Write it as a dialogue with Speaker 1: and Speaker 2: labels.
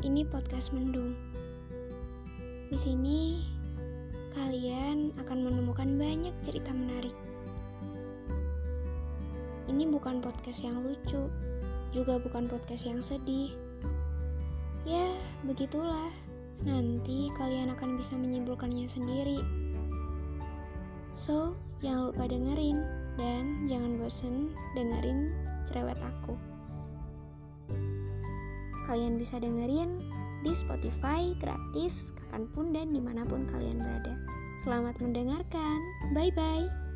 Speaker 1: podcast Mendung. Di sini kalian akan menemukan banyak cerita menarik. Ini bukan podcast yang lucu, juga bukan podcast yang sedih. Ya, begitulah. Nanti kalian akan bisa menyimpulkannya sendiri. So, jangan lupa dengerin dan jangan bosen dengerin cerewet aku. Kalian bisa dengerin di Spotify gratis kapan pun dan di mana pun kalian berada. Selamat mendengarkan. Bye-bye.